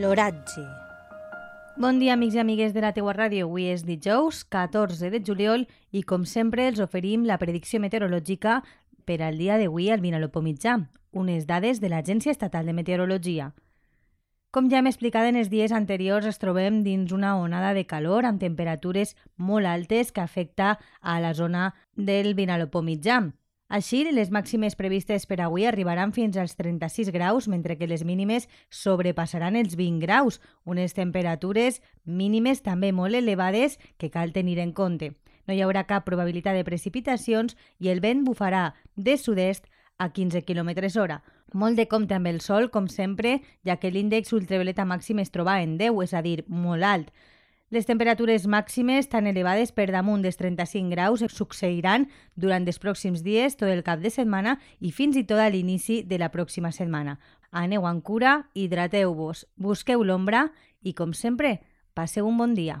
L'oratge. Bon dia, amics i amigues de la teua ràdio. Avui és dijous, 14 de juliol, i com sempre els oferim la predicció meteorològica per al dia d'avui al Vinalopó mitjà, unes dades de l'Agència Estatal de Meteorologia. Com ja hem explicat en els dies anteriors, ens trobem dins una onada de calor amb temperatures molt altes que afecta a la zona del Vinalopó mitjà. Així, les màximes previstes per avui arribaran fins als 36 graus, mentre que les mínimes sobrepassaran els 20 graus, unes temperatures mínimes també molt elevades que cal tenir en compte. No hi haurà cap probabilitat de precipitacions i el vent bufarà de sud-est a 15 km hora. Molt de compte amb el sol, com sempre, ja que l'índex ultravioleta màxim es troba en 10, és a dir, molt alt. Les temperatures màximes tan elevades per damunt dels 35 graus succeiran durant els pròxims dies, tot el cap de setmana i fins i tot a l'inici de la pròxima setmana. Aneu amb cura, hidrateu-vos, busqueu l'ombra i, com sempre, passeu un bon dia.